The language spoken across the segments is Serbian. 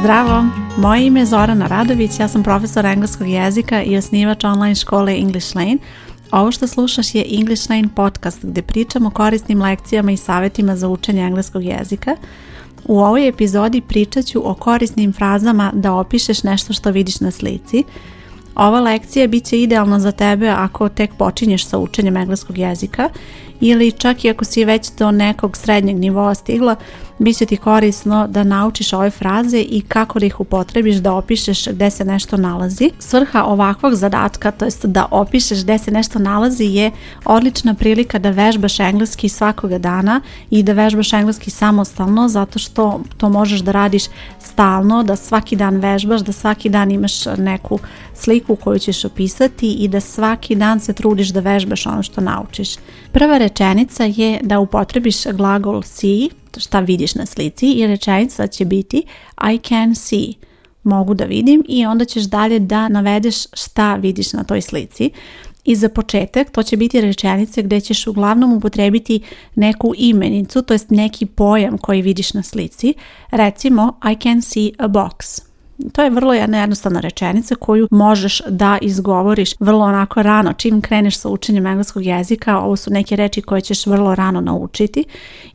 Zdravo, moje ime je Zorana Radović, ja sam profesor engleskog jezika i osnivač online škole English Lane. Ovo što slušaš je English Lane podcast gdje pričam o korisnim lekcijama i savjetima za učenje engleskog jezika. U ovoj epizodi pričat ću o korisnim frazama da opišeš nešto što vidiš na slici. Ova lekcija bit će idealna za tebe ako tek počinješ sa učenjem engleskog jezika ili čak i ako si već do nekog srednjeg nivoa stigla, Biće ti korisno da naučiš ove fraze i kako da ih upotrebiš da opišeš gde se nešto nalazi. Svrha ovakvog zadatka, to jest da opišeš gde se nešto nalazi je odlična prilika da vežbaš engleski svakoga dana i da vežbaš engleski samostalno zato što to možeš da radiš stalno, da svaki dan vežbaš, da svaki dan imaš neku sliku koju ćeš opisati i da svaki dan se trudiš da vežbaš ono što naučiš. Prva rečenica je da upotrebiš glagol see šta vidiš na slici i rečenica će biti I can see, mogu da vidim i onda ćeš dalje da navedeš šta vidiš na toj slici. I za početak to će biti rečenice gdje ćeš uglavnom upotrebiti neku imenicu, to jest neki pojam koji vidiš na slici. Recimo, I can see a box. To je vrlo jedna jednostavna rečenica koju možeš da izgovoriš vrlo onako rano. Čim kreneš sa učenjem engleskog jezika, ovo su neke reči koje ćeš vrlo rano naučiti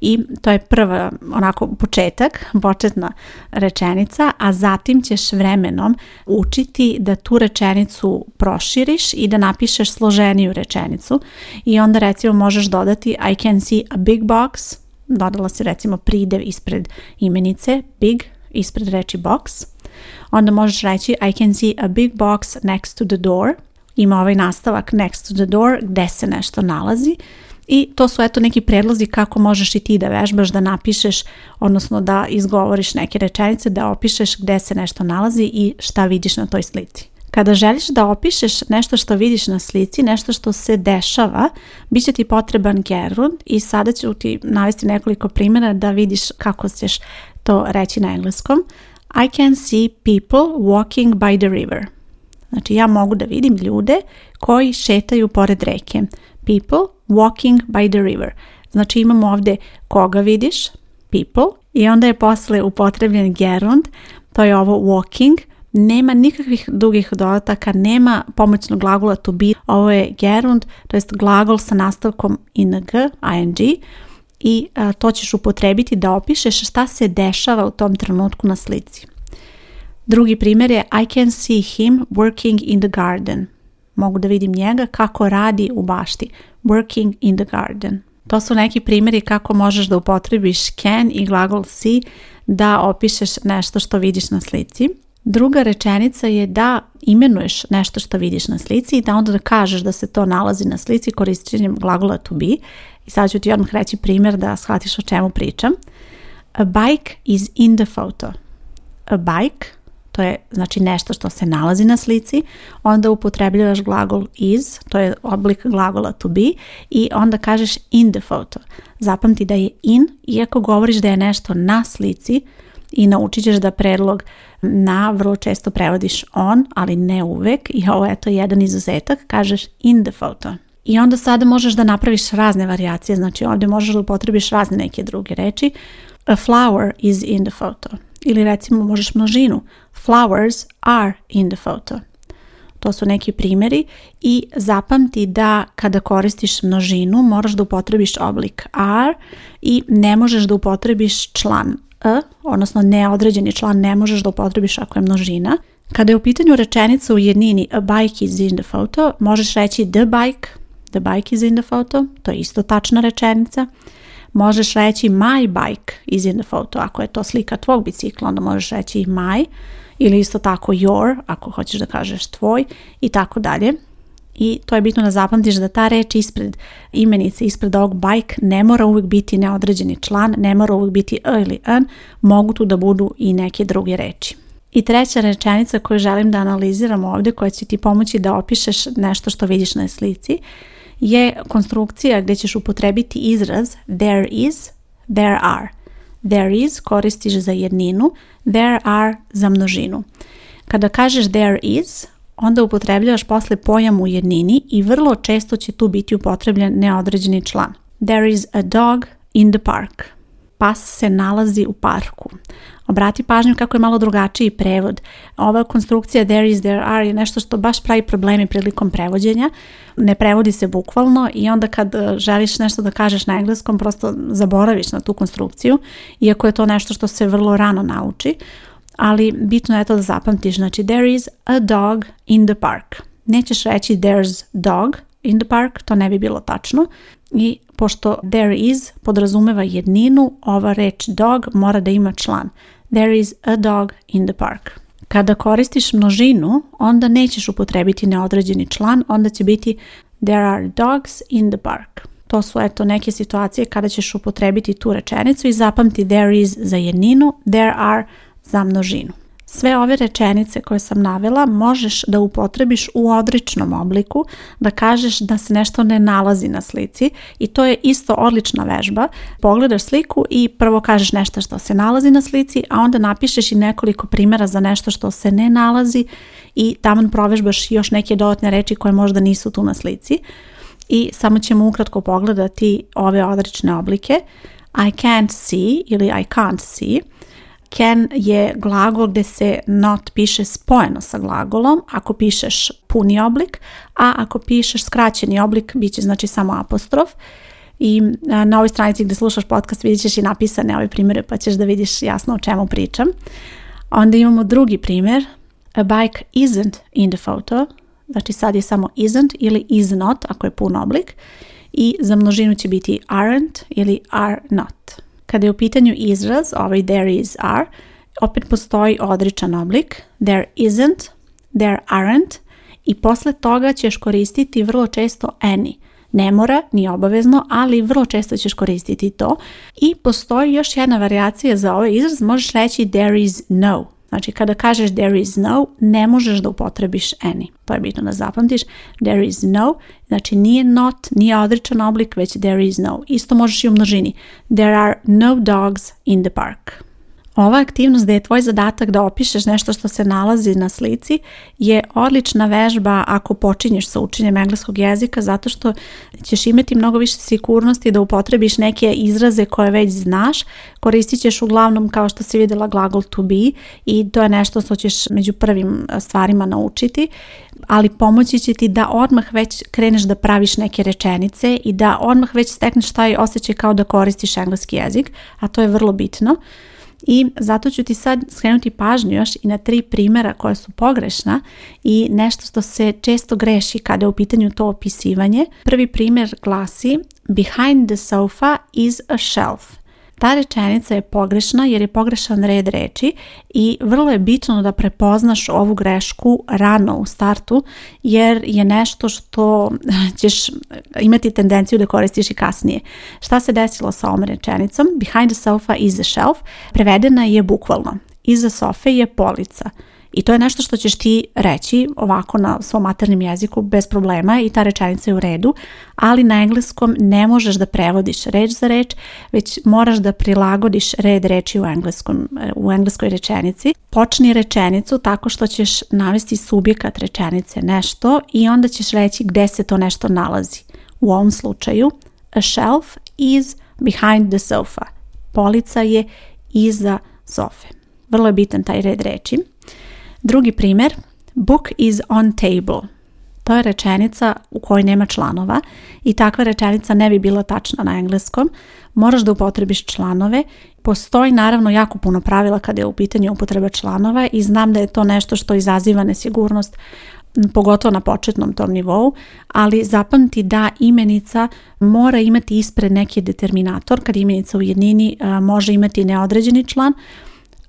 i to je prva onako početak, početna rečenica, a zatim ćeš vremenom učiti da tu rečenicu proširiš i da napišeš složeniju rečenicu i onda recimo možeš dodati I can see a big box, dodala si recimo pridev ispred imenice big ispred reči box onda možeš možeš I can see a big box next to the door. Ima ovaj nastavak next to the door gde se nešto nalazi. I to su eto neki predlozi kako možeš i ti da vežbaš, da napišeš, odnosno da izgovoriš neke rečenice, da opišeš gde se nešto nalazi i šta vidiš na toj slici. Kada želiš da opišeš nešto što vidiš na slici, nešto što se dešava, bit će ti potreban gerund i sada ću ti navesti nekoliko primjera da vidiš kako ćeš to reći na engleskom. I can see people walking by the river. Znači ja mogu da vidim ljude koji šetaju pored reke. People walking by the river. Znači imamo ovdje koga vidiš, people, i onda je posle upotrebljen gerund, to je ovo walking, nema nikakvih dugih dodataka, nema pomoćnog glagola to be, ovo je gerund, to jest glagol sa nastavkom ing, ing, i to ćeš upotrebiti da opišeš šta se dešava u tom trenutku na slici. Drugi primjer je I can see him working in the garden. Mogu da vidim njega kako radi u bašti. Working in the garden. To su neki primjeri kako možeš da upotrebiš can i glagol see da opišeš nešto što vidiš na slici. Druga rečenica je da imenuješ nešto što vidiš na slici i da onda kažeš da se to nalazi na slici korišćenjem glagola to be. I sad ću ti odmah reći primjer da shvatiš o čemu pričam. A bike is in the photo. A bike, to je znači nešto što se nalazi na slici, onda upotrebljavaš glagol is, to je oblik glagola to be i onda kažeš in the photo. Zapamti da je in, iako govoriš da je nešto na slici, i naučit ćeš da predlog na vrlo često prevodiš on, ali ne uvek i ovo je to jedan izuzetak, kažeš in the photo. I onda sada možeš da napraviš razne varijacije, znači ovdje možeš da upotrebiš razne neke druge reči. A flower is in the photo. Ili recimo možeš množinu. Flowers are in the photo. To su neki primjeri i zapamti da kada koristiš množinu moraš da upotrebiš oblik are i ne možeš da upotrebiš član a, odnosno neodređeni član ne možeš da upotrebiš ako je množina. Kada je u pitanju rečenica u jednini a bike is in the photo, možeš reći the bike, the bike is in the photo, to je isto tačna rečenica. Možeš reći my bike is in the photo, ako je to slika tvog bicikla, onda možeš reći my ili isto tako your, ako hoćeš da kažeš tvoj i tako dalje i to je bitno da zapamtiš da ta reč ispred imenice, ispred ovog bike ne mora uvijek biti neodređeni član, ne mora uvijek biti a ili an, mogu tu da budu i neke druge reči. I treća rečenica koju želim da analiziram ovdje, koja će ti pomoći da opišeš nešto što vidiš na slici, je konstrukcija gdje ćeš upotrebiti izraz there is, there are. There is koristiš za jedninu, there are za množinu. Kada kažeš there is, onda upotrebljavaš posle pojam u jednini i vrlo često će tu biti upotrebljen neodređeni član. There is a dog in the park. Pas se nalazi u parku. Obrati pažnju kako je malo drugačiji prevod. Ova konstrukcija there is, there are je nešto što baš pravi problemi prilikom prevođenja. Ne prevodi se bukvalno i onda kad e, želiš nešto da kažeš na engleskom prosto zaboraviš na tu konstrukciju, iako je to nešto što se vrlo rano nauči ali bitno je to da zapamtiš. Znači, there is a dog in the park. Nećeš reći there's dog in the park, to ne bi bilo tačno. I pošto there is podrazumeva jedninu, ova reč dog mora da ima član. There is a dog in the park. Kada koristiš množinu, onda nećeš upotrebiti neodređeni član, onda će biti there are dogs in the park. To su eto neke situacije kada ćeš upotrebiti tu rečenicu i zapamti there is za jedninu, there are za množinu. Sve ove rečenice koje sam navela možeš da upotrebiš u odričnom obliku, da kažeš da se nešto ne nalazi na slici i to je isto odlična vežba. Pogledaš sliku i prvo kažeš nešto što se nalazi na slici, a onda napišeš i nekoliko primjera za nešto što se ne nalazi i tamo provežbaš još neke dodatne reči koje možda nisu tu na slici. I samo ćemo ukratko pogledati ove odrične oblike. I can't see ili I can't see. Can je glagol gdje se not piše spojeno sa glagolom, ako pišeš puni oblik, a ako pišeš skraćeni oblik, bit će znači samo apostrof. I e, na ovoj stranici gdje slušaš podcast vidjet ćeš i napisane ove primjere pa ćeš da vidiš jasno o čemu pričam. Onda imamo drugi primjer. A bike isn't in the photo. Znači sad je samo isn't ili is not ako je pun oblik. I za množinu će biti aren't ili are not. Kada je u pitanju izraz, ovaj there is are, opet postoji odričan oblik there isn't, there aren't i posle toga ćeš koristiti vrlo često any. Ne mora, ni obavezno, ali vrlo često ćeš koristiti to. I postoji još jedna varijacija za ovaj izraz, možeš reći there is no. Znači, kada kažeš there is no, ne možeš da upotrebiš any. To je bitno da zapamtiš. There is no, znači nije not, nije odričan oblik, već there is no. Isto možeš i u množini. There are no dogs in the park. Ova aktivnost da je tvoj zadatak da opišeš nešto što se nalazi na slici je odlična vežba ako počinješ sa učenjem engleskog jezika zato što ćeš imati mnogo više sigurnosti da upotrebiš neke izraze koje već znaš. Koristit ćeš uglavnom kao što si vidjela glagol to be i to je nešto što ćeš među prvim e, stvarima naučiti ali pomoći će ti da odmah već kreneš da praviš neke rečenice i da odmah već stekneš taj osjećaj kao da koristiš engleski jezik, a to je vrlo bitno. I zato ću ti sad skrenuti pažnju još i na tri primjera koja su pogrešna i nešto što se često greši kada je u pitanju to opisivanje. Prvi primjer glasi Behind the sofa is a shelf. Ta rečenica je pogrešna jer je pogrešan red reči i vrlo je bitno da prepoznaš ovu grešku rano u startu jer je nešto što ćeš imati tendenciju da koristiš i kasnije. Šta se desilo sa ovom rečenicom? Behind the sofa is the shelf prevedena je bukvalno. Iza sofe je polica. I to je nešto što ćeš ti reći ovako na svom maternim jeziku bez problema i ta rečenica je u redu, ali na engleskom ne možeš da prevodiš reč za reč, već moraš da prilagodiš red reči u, engleskom, e, u engleskoj rečenici. Počni rečenicu tako što ćeš navesti subjekat rečenice nešto i onda ćeš reći gdje se to nešto nalazi. U ovom slučaju, a shelf is behind the sofa. Polica je iza sofe. Vrlo je bitan taj red reči. Drugi primjer, book is on table. To je rečenica u kojoj nema članova i takva rečenica ne bi bila tačna na engleskom. Moraš da upotrebiš članove. Postoji naravno jako puno pravila kada je u pitanju upotreba članova i znam da je to nešto što izaziva nesigurnost pogotovo na početnom tom nivou, ali zapamti da imenica mora imati ispred neki determinator, kad imenica u jednini može imati neodređeni član,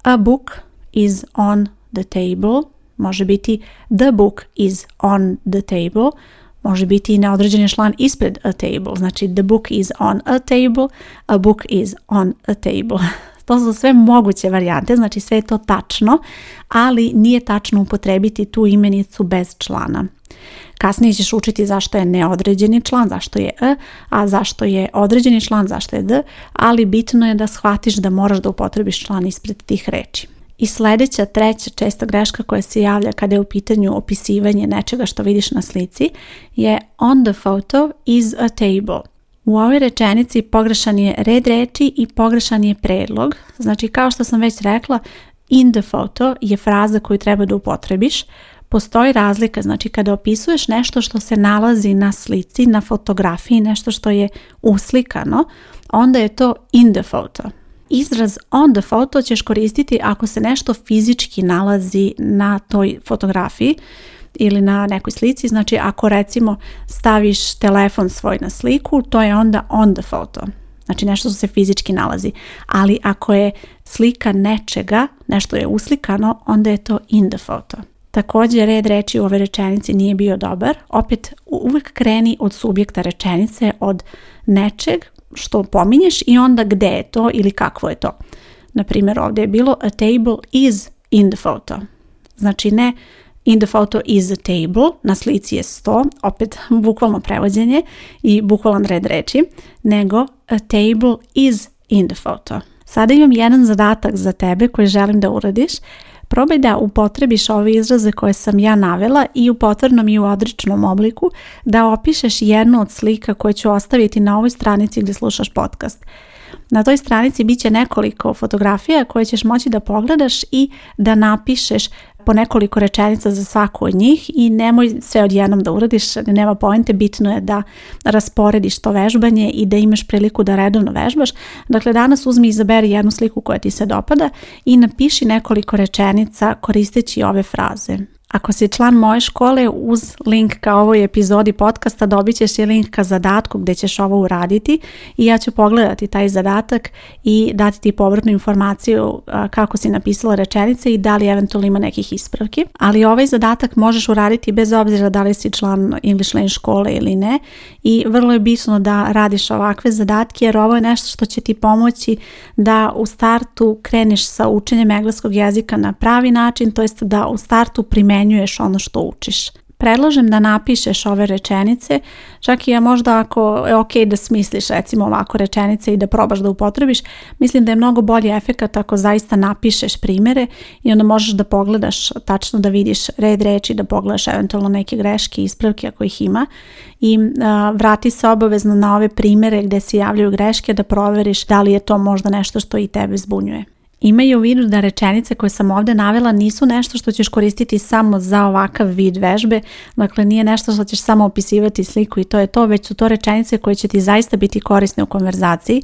a book is on the table, može biti the book is on the table, može biti i neodređeni član ispred a table, znači the book is on a table, a book is on a table. To su sve moguće varijante, znači sve je to tačno, ali nije tačno upotrebiti tu imenicu bez člana. Kasnije ćeš učiti zašto je neodređeni član, zašto je e, a zašto je određeni član, zašto je d, ali bitno je da shvatiš da moraš da upotrebiš član ispred tih reći. I sljedeća, treća često greška koja se javlja kada je u pitanju opisivanje nečega što vidiš na slici je on the photo is a table. U ovoj rečenici pogrešan je red reči i pogrešan je predlog. Znači kao što sam već rekla, in the photo je fraza koju treba da upotrebiš. Postoji razlika, znači kada opisuješ nešto što se nalazi na slici, na fotografiji, nešto što je uslikano, onda je to in the photo. Izraz on the photo ćeš koristiti ako se nešto fizički nalazi na toj fotografiji ili na nekoj slici. Znači ako recimo staviš telefon svoj na sliku, to je onda on the photo. Znači nešto se fizički nalazi. Ali ako je slika nečega, nešto je uslikano, onda je to in the photo. Također red reći u ove rečenici nije bio dobar. Opet uvijek kreni od subjekta rečenice, od nečeg što pominješ i onda gde je to ili kakvo je to. Na primjer, ovdje je bilo a table is in the photo. Znači ne in the photo is a table, na slici je sto, opet bukvalno prevođenje i bukvalan red reči, nego a table is in the photo. Sada imam jedan zadatak za tebe koji želim da uradiš. Probaj da upotrebiš ove izraze koje sam ja navela i u potvrnom i u odričnom obliku da opišeš jednu od slika koje ću ostaviti na ovoj stranici gdje slušaš podcast. Na toj stranici bit će nekoliko fotografija koje ćeš moći da pogledaš i da napišeš po nekoliko rečenica za svaku od njih i nemoj sve odjednom da uradiš, nema pojente, bitno je da rasporediš to vežbanje i da imaš priliku da redovno vežbaš. Dakle, danas uzmi i izaberi jednu sliku koja ti se dopada i napiši nekoliko rečenica koristeći ove fraze. Ako si član moje škole uz link ka ovoj epizodi podcasta dobit ćeš i link ka zadatku gdje ćeš ovo uraditi i ja ću pogledati taj zadatak i dati ti povrtnu informaciju kako si napisala rečenice i da li eventualno ima nekih ispravki. Ali ovaj zadatak možeš uraditi bez obzira da li si član English Lane škole ili ne i vrlo je bitno da radiš ovakve zadatke jer ovo je nešto što će ti pomoći da u startu kreneš sa učenjem engleskog jezika na pravi način, to jest da u startu primjeriš primenjuješ ono što učiš. Predlažem da napišeš ove rečenice, čak i ja možda ako je ok da smisliš recimo ovako rečenice i da probaš da upotrebiš, mislim da je mnogo bolji efekat ako zaista napišeš primere i onda možeš da pogledaš tačno da vidiš red reči, da pogledaš eventualno neke greške, i ispravke ako ih ima i vrati se obavezno na ove primere gdje se javljaju greške da proveriš da li je to možda nešto što i tebe zbunjuje. Imaju u vidu da rečenice koje sam ovdje navela nisu nešto što ćeš koristiti samo za ovakav vid vežbe, dakle nije nešto što ćeš samo opisivati sliku i to je to, već su to rečenice koje će ti zaista biti korisne u konverzaciji.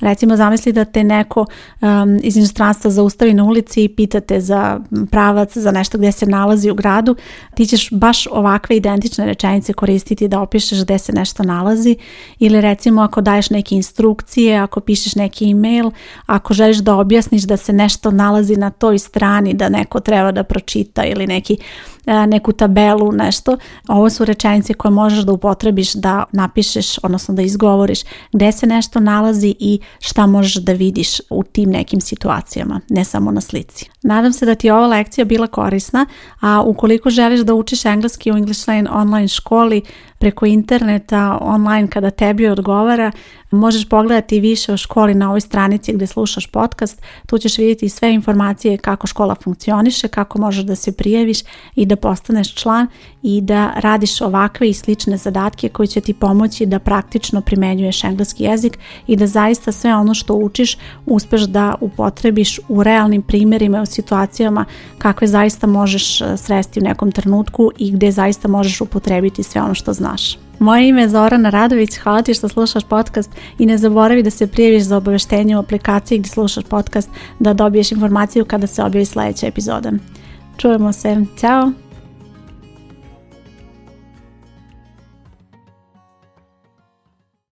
Recimo zamisli da te neko um, iz inostranstva zaustavi na ulici i pitate za pravac, za nešto gdje se nalazi u gradu, ti ćeš baš ovakve identične rečenice koristiti da opišeš gdje se nešto nalazi ili recimo ako daješ neke instrukcije, ako pišeš neki email, ako želiš da objasniš da se nešto nalazi na toj strani da neko treba da pročita ili neki, e, neku tabelu, nešto. Ovo su rečenice koje možeš da upotrebiš da napišeš, odnosno da izgovoriš gde se nešto nalazi i šta možeš da vidiš u tim nekim situacijama, ne samo na slici. Nadam se da ti je ova lekcija bila korisna, a ukoliko želiš da učiš engleski u English Lane online školi preko interneta, online kada tebi odgovara, Možeš pogledati više o školi na ovoj stranici gdje slušaš podcast. Tu ćeš vidjeti sve informacije kako škola funkcioniše, kako možeš da se prijaviš i da postaneš član i da radiš ovakve i slične zadatke koji će ti pomoći da praktično primenjuješ engleski jezik i da zaista sve ono što učiš uspeš da upotrebiš u realnim primjerima i u situacijama kakve zaista možeš eh, sresti u nekom trenutku i gdje zaista možeš upotrebiti sve ono što znaš. Moje ime je Zorana Radović, hvala ti što slušaš podcast i ne zaboravi da se prijeviš za obaveštenje u aplikaciji gdje slušaš podcast da dobiješ informaciju kada se objavi sljedeća epizoda. Čujemo se, ćao!